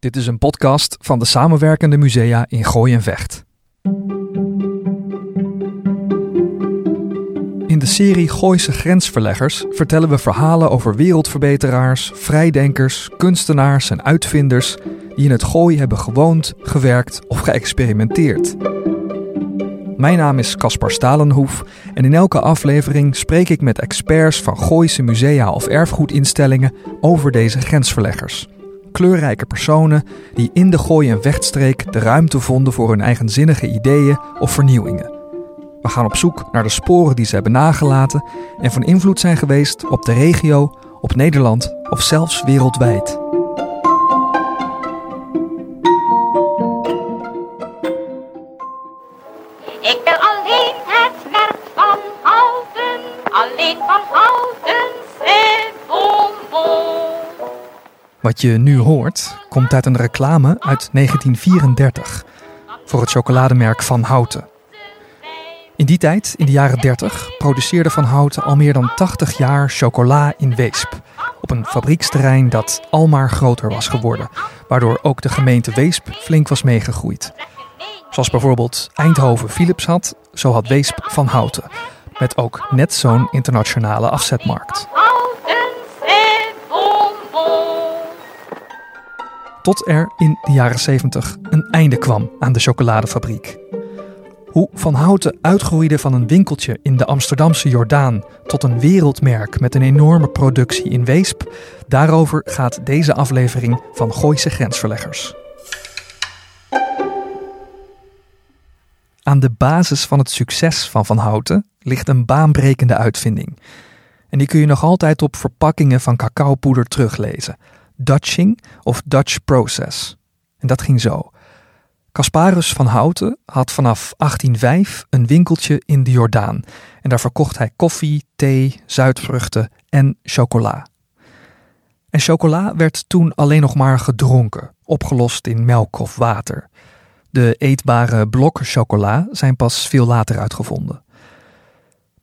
Dit is een podcast van de samenwerkende musea in Gooi en Vecht. In de serie Gooise Grensverleggers vertellen we verhalen over wereldverbeteraars, vrijdenkers, kunstenaars en uitvinders die in het Gooi hebben gewoond, gewerkt of geëxperimenteerd. Mijn naam is Caspar Stalenhoef en in elke aflevering spreek ik met experts van Gooise musea of erfgoedinstellingen over deze grensverleggers. Kleurrijke personen die in de Gooi- en Vechtstreek de ruimte vonden voor hun eigenzinnige ideeën of vernieuwingen. We gaan op zoek naar de sporen die ze hebben nagelaten en van invloed zijn geweest op de regio, op Nederland of zelfs wereldwijd. Wat je nu hoort, komt uit een reclame uit 1934 voor het chocolademerk Van Houten. In die tijd, in de jaren 30, produceerde Van Houten al meer dan 80 jaar chocola in Weesp. Op een fabrieksterrein dat almaar groter was geworden, waardoor ook de gemeente Weesp flink was meegegroeid. Zoals bijvoorbeeld Eindhoven Philips had, zo had Weesp Van Houten. Met ook net zo'n internationale afzetmarkt. Tot er in de jaren 70 een einde kwam aan de chocoladefabriek. Hoe Van Houten uitgroeide van een winkeltje in de Amsterdamse Jordaan tot een wereldmerk met een enorme productie in Weesp, daarover gaat deze aflevering van Gooise Grensverleggers. Aan de basis van het succes van Van Houten ligt een baanbrekende uitvinding. En die kun je nog altijd op verpakkingen van cacaopoeder teruglezen. Dutching of Dutch Process. En dat ging zo. Casparus van Houten had vanaf 1805 een winkeltje in de Jordaan. En daar verkocht hij koffie, thee, zuidvruchten en chocola. En chocola werd toen alleen nog maar gedronken, opgelost in melk of water. De eetbare blokken chocola zijn pas veel later uitgevonden.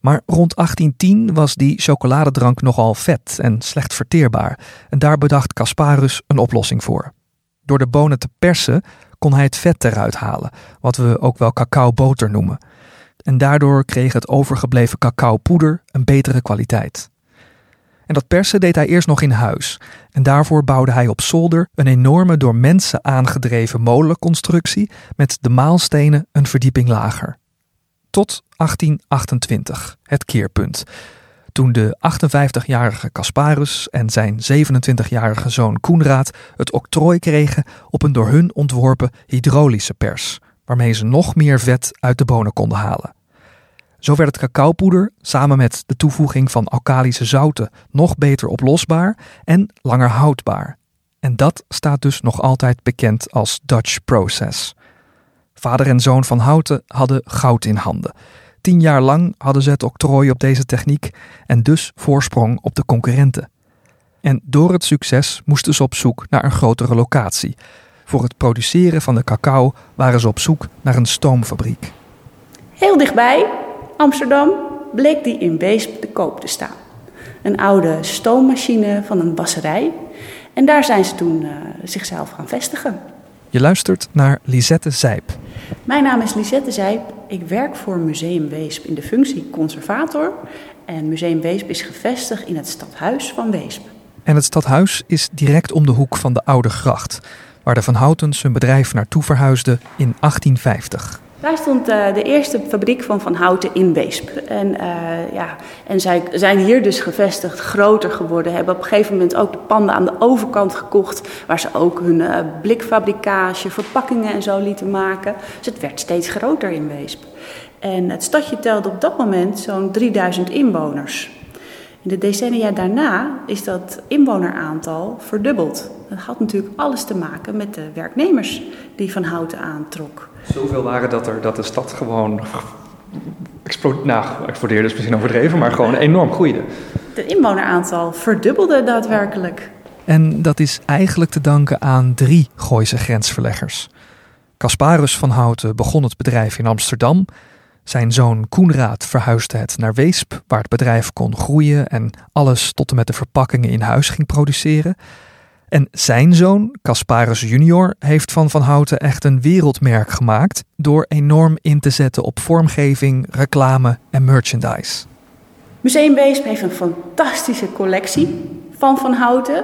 Maar rond 1810 was die chocoladedrank nogal vet en slecht verteerbaar. En daar bedacht Casparus een oplossing voor. Door de bonen te persen kon hij het vet eruit halen, wat we ook wel cacaoboter noemen. En daardoor kreeg het overgebleven cacaopoeder een betere kwaliteit. En dat persen deed hij eerst nog in huis. En daarvoor bouwde hij op zolder een enorme door mensen aangedreven molenconstructie met de maalstenen een verdieping lager. Tot 1828, het keerpunt. Toen de 58-jarige Casparus en zijn 27-jarige zoon Koenraad het octrooi kregen op een door hun ontworpen hydraulische pers, waarmee ze nog meer vet uit de bonen konden halen. Zo werd het cacaopoeder samen met de toevoeging van alkalische zouten nog beter oplosbaar en langer houdbaar. En dat staat dus nog altijd bekend als Dutch Process. Vader en zoon van Houten hadden goud in handen. Tien jaar lang hadden ze het octrooi op deze techniek en dus voorsprong op de concurrenten. En door het succes moesten ze op zoek naar een grotere locatie. Voor het produceren van de cacao waren ze op zoek naar een stoomfabriek. Heel dichtbij, Amsterdam, bleek die in Weesp te koop te staan. Een oude stoommachine van een wasserij. En daar zijn ze toen eh, zichzelf gaan vestigen. Je luistert naar Lisette Zijp. Mijn naam is Lisette Zijp. Ik werk voor Museum Weesp in de functie conservator. En Museum Weesp is gevestigd in het stadhuis van Weesp. En het stadhuis is direct om de hoek van de Oude Gracht, waar de Van Houtens hun bedrijf naartoe verhuisde in 1850. Daar stond eh, de eerste fabriek van Van Houten in Weesp. En, eh, ja, en zij zijn hier dus gevestigd, groter geworden. Hebben op een gegeven moment ook de panden aan de overkant gekocht. Waar ze ook hun eh, blikfabrikage, verpakkingen en zo lieten maken. Dus het werd steeds groter in Weesp. En het stadje telde op dat moment zo'n 3000 inwoners. In de decennia daarna is dat inwoneraantal verdubbeld. Dat had natuurlijk alles te maken met de werknemers die Van Houten aantrok. Zoveel waren dat er dat de stad gewoon nou, explodeerde is misschien overdreven, maar gewoon enorm groeide. Het inwoneraantal verdubbelde daadwerkelijk. En dat is eigenlijk te danken aan drie Gooise grensverleggers. Casparus van Houten begon het bedrijf in Amsterdam. Zijn zoon Koenraad verhuisde het naar Weesp, waar het bedrijf kon groeien en alles tot en met de verpakkingen in huis ging produceren. En zijn zoon, Casparus junior, heeft van Van Houten echt een wereldmerk gemaakt door enorm in te zetten op vormgeving, reclame en merchandise. Museum Weesp heeft een fantastische collectie van Van Houten.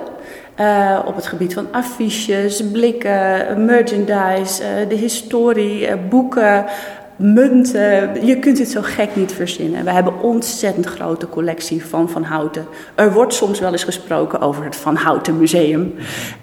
Uh, op het gebied van affiches, blikken, merchandise, uh, de historie, uh, boeken, munten. Je kunt het zo gek niet verzinnen. We hebben een ontzettend grote collectie van Van Houten. Er wordt soms wel eens gesproken over het Van Houten Museum.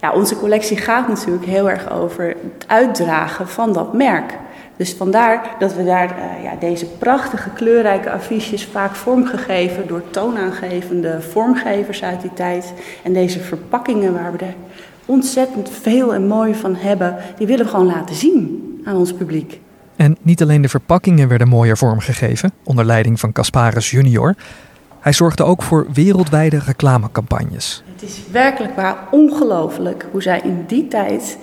Ja, onze collectie gaat natuurlijk heel erg over het uitdragen van dat merk. Dus vandaar dat we daar uh, ja, deze prachtige kleurrijke affiches vaak vormgegeven door toonaangevende vormgevers uit die tijd. En deze verpakkingen waar we er ontzettend veel en mooi van hebben, die willen we gewoon laten zien aan ons publiek. En niet alleen de verpakkingen werden mooier vormgegeven, onder leiding van Casparus junior. Hij zorgde ook voor wereldwijde reclamecampagnes. Het is werkelijk waar ongelooflijk hoe zij in die tijd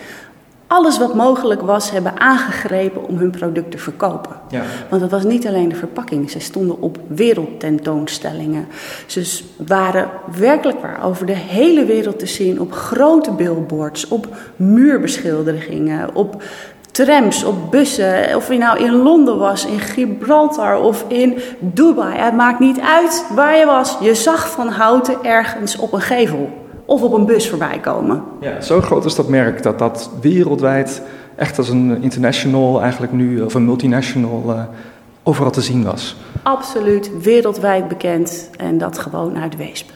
alles wat mogelijk was hebben aangegrepen om hun product te verkopen. Ja. Want het was niet alleen de verpakking. Ze stonden op wereldtentoonstellingen. Ze waren werkelijk waar over de hele wereld te zien op grote billboards, op muurbeschilderingen, op trams, op bussen. Of je nou in Londen was, in Gibraltar of in Dubai. Het maakt niet uit waar je was. Je zag van houten ergens op een gevel of op een bus voorbij komen. Ja, zo groot is dat merk dat dat wereldwijd echt als een international, eigenlijk nu, of een multinational, uh, overal te zien was. Absoluut, wereldwijd bekend en dat gewoon uit Weesp.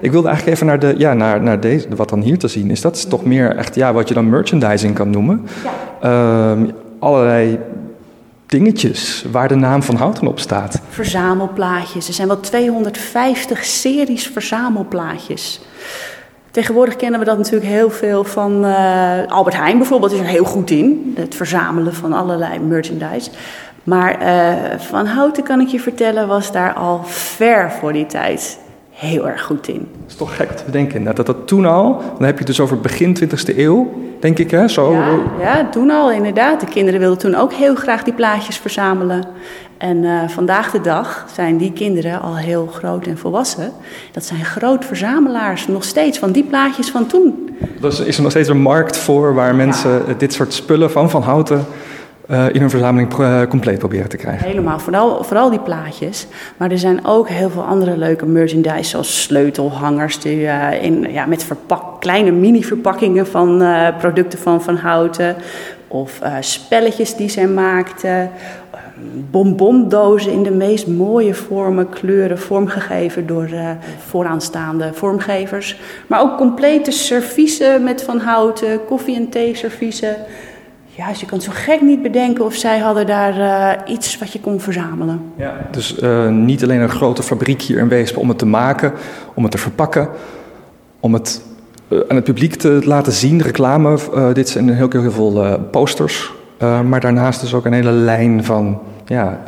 Ik wilde eigenlijk even naar, de, ja, naar, naar deze, wat dan hier te zien is. Dat is toch meer echt ja, wat je dan merchandising kan noemen. Ja. Um, allerlei dingetjes waar de naam van Houten op staat. Verzamelplaatjes. Er zijn wel 250 series verzamelplaatjes. Tegenwoordig kennen we dat natuurlijk heel veel van uh, Albert Heijn bijvoorbeeld is er heel goed in. Het verzamelen van allerlei merchandise. Maar uh, Van Houten, kan ik je vertellen, was daar al ver voor die tijd heel erg goed in. Dat is toch gek te bedenken. Dat dat toen al, dan heb je het dus over begin 20e eeuw, denk ik hè? Zo. Ja, ja, toen al inderdaad. De kinderen wilden toen ook heel graag die plaatjes verzamelen. En uh, vandaag de dag zijn die kinderen al heel groot en volwassen. Dat zijn groot verzamelaars nog steeds van die plaatjes van toen. Dus is er nog steeds een markt voor waar mensen ja. dit soort spullen van Van Houten uh, in hun verzameling uh, compleet proberen te krijgen. Helemaal, vooral, vooral die plaatjes. Maar er zijn ook heel veel andere leuke merchandise, zoals sleutelhangers die, uh, in, ja, met verpak, kleine mini-verpakkingen van producten van Van Houten. Of spelletjes die zij maakten. Bonbondozen in de meest mooie vormen, kleuren, vormgegeven door vooraanstaande vormgevers. Maar ook complete serviezen met Van Houten, koffie- en thee-serviezen. Ja, je kan zo gek niet bedenken of zij hadden daar uh, iets wat je kon verzamelen. Ja, dus uh, niet alleen een grote fabriek hier in Weesp om het te maken, om het te verpakken, om het uh, aan het publiek te laten zien, reclame. dit zijn heel veel posters. maar daarnaast dus ook een hele lijn van ja,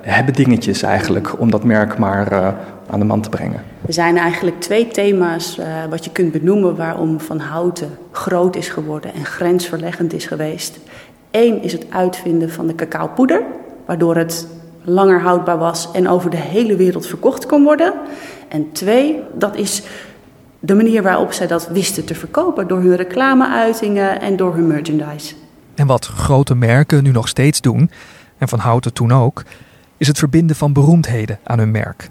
hebben dingetjes eigenlijk om dat merk maar aan de man te brengen. Er zijn eigenlijk twee thema's uh, wat je kunt benoemen waarom Van Houten groot is geworden en grensverleggend is geweest. Eén is het uitvinden van de cacaopoeder, waardoor het langer houdbaar was en over de hele wereld verkocht kon worden. En twee, dat is de manier waarop zij dat wisten te verkopen door hun reclameuitingen en door hun merchandise. En wat grote merken nu nog steeds doen, en Van Houten toen ook, is het verbinden van beroemdheden aan hun merk.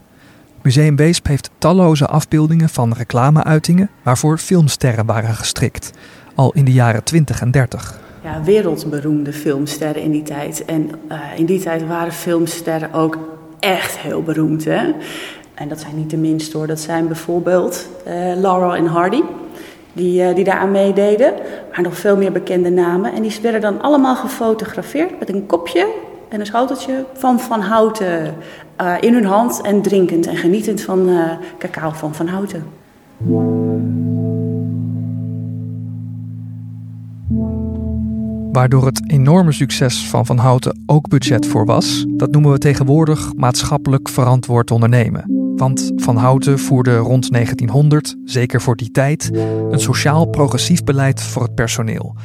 Museum Weesp heeft talloze afbeeldingen van reclameuitingen waarvoor filmsterren waren gestrikt, al in de jaren 20 en 30. Ja, wereldberoemde filmsterren in die tijd. En uh, in die tijd waren filmsterren ook echt heel beroemd. Hè? En dat zijn niet de minste hoor. Dat zijn bijvoorbeeld uh, Laurel en Hardy. Die, uh, die daaraan meededen. Maar nog veel meer bekende namen. En die werden dan allemaal gefotografeerd met een kopje en een schoteltje van Van Houten uh, in hun hand en drinkend en genietend van uh, cacao van Van Houten. Waardoor het enorme succes van Van Houten ook budget voor was, dat noemen we tegenwoordig maatschappelijk verantwoord ondernemen. Want Van Houten voerde rond 1900, zeker voor die tijd, een sociaal progressief beleid voor het personeel.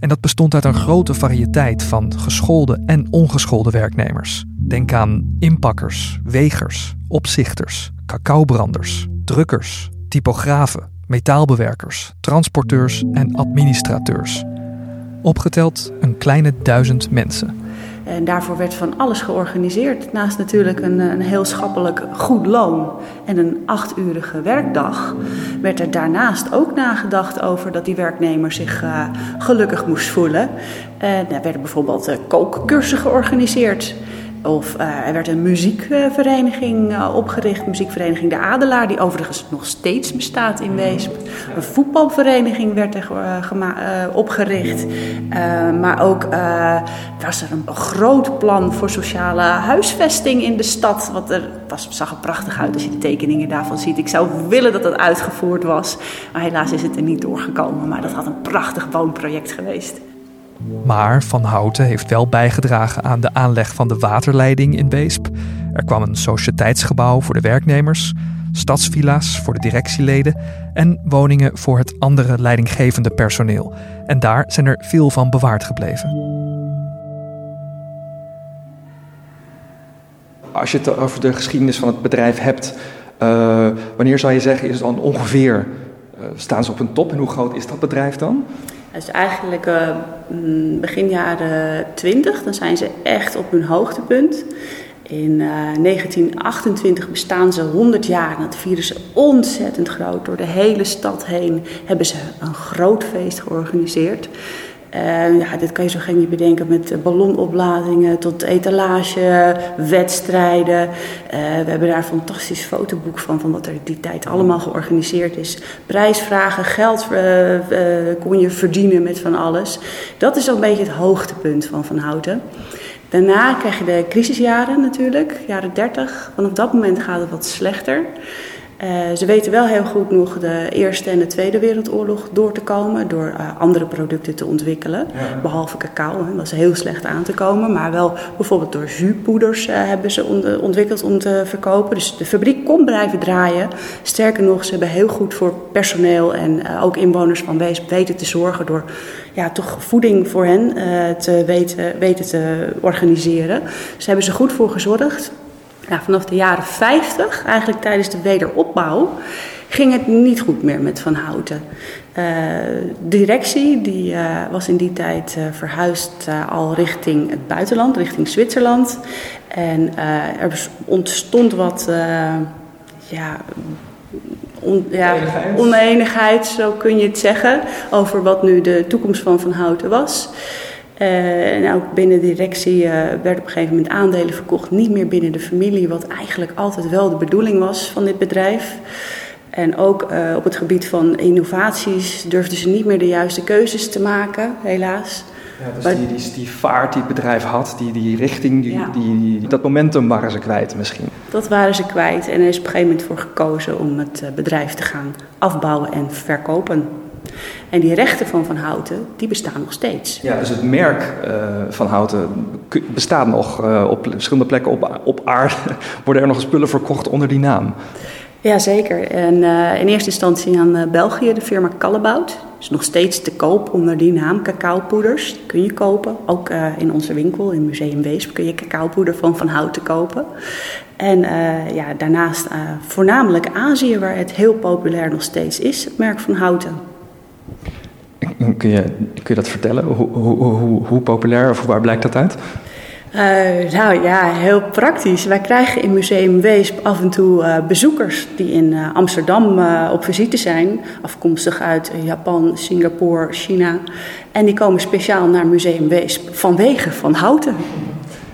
En dat bestond uit een grote variëteit van geschoolde en ongeschoolde werknemers. Denk aan inpakkers, wegers, opzichters, cacaobranders, drukkers, typografen, metaalbewerkers, transporteurs en administrateurs. Opgeteld een kleine duizend mensen. En daarvoor werd van alles georganiseerd. Naast natuurlijk een, een heel schappelijk goed loon en een achturige werkdag, werd er daarnaast ook nagedacht over dat die werknemer zich uh, gelukkig moest voelen. En er werden bijvoorbeeld uh, georganiseerd. Of uh, er werd een muziekvereniging uh, opgericht, muziekvereniging De Adelaar, die overigens nog steeds bestaat in Weesp. Een voetbalvereniging werd er uh, opgericht. maar ook was er een groot plan voor sociale huisvesting in de stad. Wat er was, zag er prachtig uit als je de tekeningen daarvan ziet. Ik zou willen dat dat uitgevoerd was, maar helaas is het er niet doorgekomen. Maar dat had een prachtig woonproject geweest. Maar Van Houten heeft wel bijgedragen aan de aanleg van de waterleiding in Weesp. Er kwam een sociëteitsgebouw voor de werknemers, stadsvilla's voor de directieleden en woningen voor het andere leidinggevende personeel. En daar zijn er veel van bewaard gebleven. Als je het over de geschiedenis van het bedrijf hebt, uh, wanneer zou je zeggen is het dan ongeveer uh, staan ze op een top en hoe groot is dat bedrijf dan? Dus eigenlijk uh, begin jaren 20, dan zijn ze echt op hun hoogtepunt. In uh, 1928 bestaan ze 100 jaar en dat vieren ze ontzettend groot. Door de hele stad heen hebben ze een groot feest georganiseerd. Uh, ja, dit kan je zo gek niet bedenken met ballonopladingen tot etalage, wedstrijden. Uh, we hebben daar een fantastisch fotoboek van, van wat er die tijd allemaal georganiseerd is. Prijsvragen, geld kon je verdienen met van alles. Dat is zo'n beetje het hoogtepunt van Van Houten. Daarna krijg je de crisisjaren natuurlijk, jaren 30. Vanaf dat moment gaat het wat slechter. Uh, ze weten wel heel goed nog de Eerste en de Tweede Wereldoorlog door te komen door uh, andere producten te ontwikkelen. Ja. Behalve cacao, hè, dat is heel slecht aan te komen. Maar wel bijvoorbeeld door zuurpoeders uh, hebben ze on ontwikkeld om te verkopen. Dus de fabriek kon blijven draaien. Sterker nog, ze hebben heel goed voor personeel en ook inwoners van Weesp weten te zorgen door ja, toch voeding voor hen te weten, weten te organiseren. Daar hebben ze goed voor gezorgd. Nou, vanaf de jaren 50, eigenlijk tijdens de wederopbouw, ging het niet goed meer met Van Houten. Uh, de directie die, uh, was in die tijd uh, verhuisd al richting het buitenland, richting Zwitserland. En er ontstond wat ja, on, ja, oneenigheid, zo kun je het zeggen, over wat nu de toekomst van Van Houten was. Uh, en ook binnen de directie uh, werd op een gegeven moment aandelen verkocht, niet meer binnen de familie, wat eigenlijk altijd wel de bedoeling was van dit bedrijf. En ook uh, op het gebied van innovaties durfden ze niet meer de juiste keuzes te maken, helaas. Ja, dus maar, die, die, die, vaart die het bedrijf had, die, die richting, die, ja. die, dat momentum waren ze kwijt misschien. Dat waren ze kwijt en er is op een gegeven moment voor gekozen om het bedrijf te gaan afbouwen en verkopen. En die rechten van Van Houten, die bestaan nog steeds. Ja, dus het merk uh, Van Houten bestaat nog uh, op verschillende plekken op, op aarde. Worden er nog spullen verkocht onder die naam? Jazeker. En uh, in eerste instantie aan België, de firma Callebout. Is nog steeds te koop onder die naam. Cacaopoeders die kun je kopen. Ook in onze winkel, in Museum Weesp, kun je cacaopoeder van Van Houten kopen. En ja, daarnaast voornamelijk Azië, waar het heel populair nog steeds is, het merk Van Houten. Kun je, kun je dat vertellen? Hoe, hoe, hoe, populair of waar blijkt dat uit? Uh, nou ja, heel praktisch. Wij krijgen in Museum Weesp af en toe uh, bezoekers die in uh, Amsterdam op visite zijn, afkomstig uit Japan, Singapore, China. En die komen speciaal naar Museum Weesp vanwege Van Houten.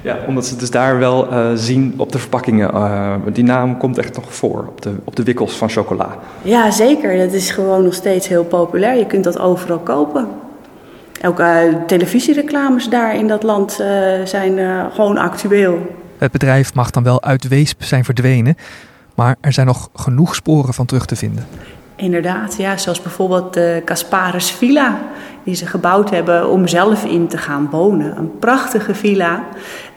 Ja, omdat ze dus daar wel uh, zien op de verpakkingen. Uh, die naam komt echt nog voor op de, op de wikkels van chocola. Ja, zeker. Dat is gewoon nog steeds heel populair. Je kunt dat overal kopen. Ook uh, televisiereclames daar in dat land zijn gewoon actueel. Het bedrijf mag dan wel uit Weesp zijn verdwenen, maar er zijn nog genoeg sporen van terug te vinden. Inderdaad, ja, zoals bijvoorbeeld de Casparis Villa, die ze gebouwd hebben om zelf in te gaan wonen. Een prachtige villa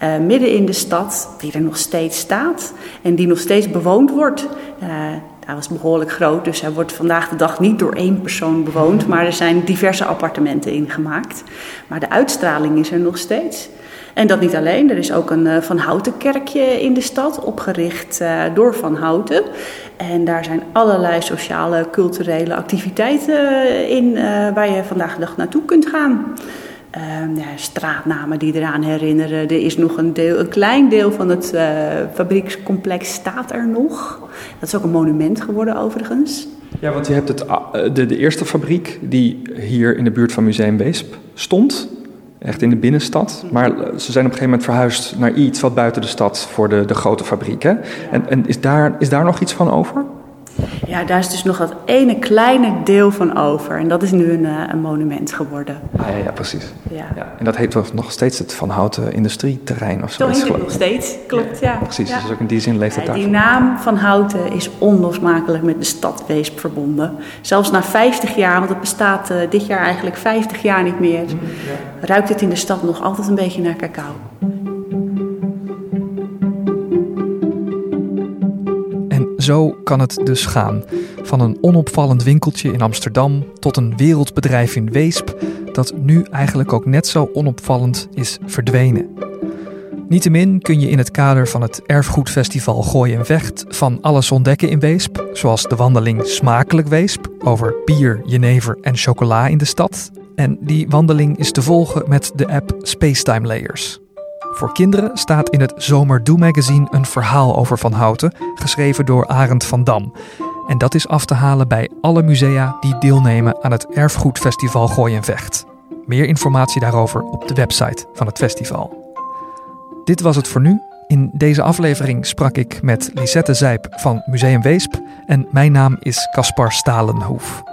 uh, midden in de stad, die er nog steeds staat en die nog steeds bewoond wordt. Uh, Hij was behoorlijk groot, dus hij wordt vandaag de dag niet door één persoon bewoond, maar er zijn diverse appartementen ingemaakt. Maar de uitstraling is er nog steeds. En dat niet alleen, er is ook een uh, Van Houten kerkje in de stad, opgericht uh, door Van Houten. En daar zijn allerlei sociale, culturele activiteiten in uh, waar je vandaag de dag naartoe kunt gaan. Uh, ja, straatnamen die eraan herinneren. Er is nog een, deel, een klein deel van het fabriekscomplex staat er nog. Dat is ook een monument geworden overigens. Ja, want je hebt het, de eerste fabriek die hier in de buurt van Museum Weesp stond. Echt in de binnenstad. Maar ze zijn op een gegeven moment verhuisd naar iets wat buiten de stad voor de, de grote fabriek. Hè? En, en is, daar, is daar nog iets van over? Ja, daar is dus nog dat ene kleine deel van over. En dat is nu een, uh, een monument geworden. Ah, ja, ja, precies. Ja. ja. En dat heet nog steeds het Van Houten Industrieterrein of zo. Zo heet het nog steeds, klopt, ja. ja. Precies, dus ook in die zin leeft het daar. Die naam Van Houten is onlosmakelijk met de stad Weesp verbonden. Zelfs na 50 jaar, want het bestaat uh, dit jaar eigenlijk 50 jaar niet meer... ruikt het in de stad nog altijd een beetje naar cacao. Zo kan het dus gaan. Van een onopvallend winkeltje in Amsterdam tot een wereldbedrijf in Weesp, dat nu eigenlijk ook net zo onopvallend is verdwenen. Niettemin kun je in het kader van het Erfgoedfestival Gooi en Vecht van alles ontdekken in Weesp, zoals de wandeling Smakelijk Weesp over bier, jenever en chocola in de stad. En die wandeling is te volgen met de app Spacetime Layers. Voor kinderen staat in het Zomerdoe magazine een verhaal over Van Houten, geschreven door Arend van Dam. En dat is af te halen bij alle musea die deelnemen aan het Erfgoedfestival Gooi en Vecht. Meer informatie daarover op de website van het festival. Dit was het voor nu. In deze aflevering sprak ik met Lisette Zijp van Museum Weesp en mijn naam is Caspar Stalenhoef.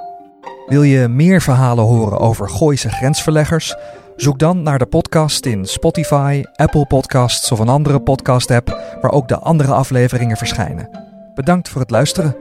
Wil je meer verhalen horen over Gooise grensverleggers? Zoek dan naar de podcast in Spotify, Apple Podcasts of een andere podcast-app waar ook de andere afleveringen verschijnen. Bedankt voor het luisteren.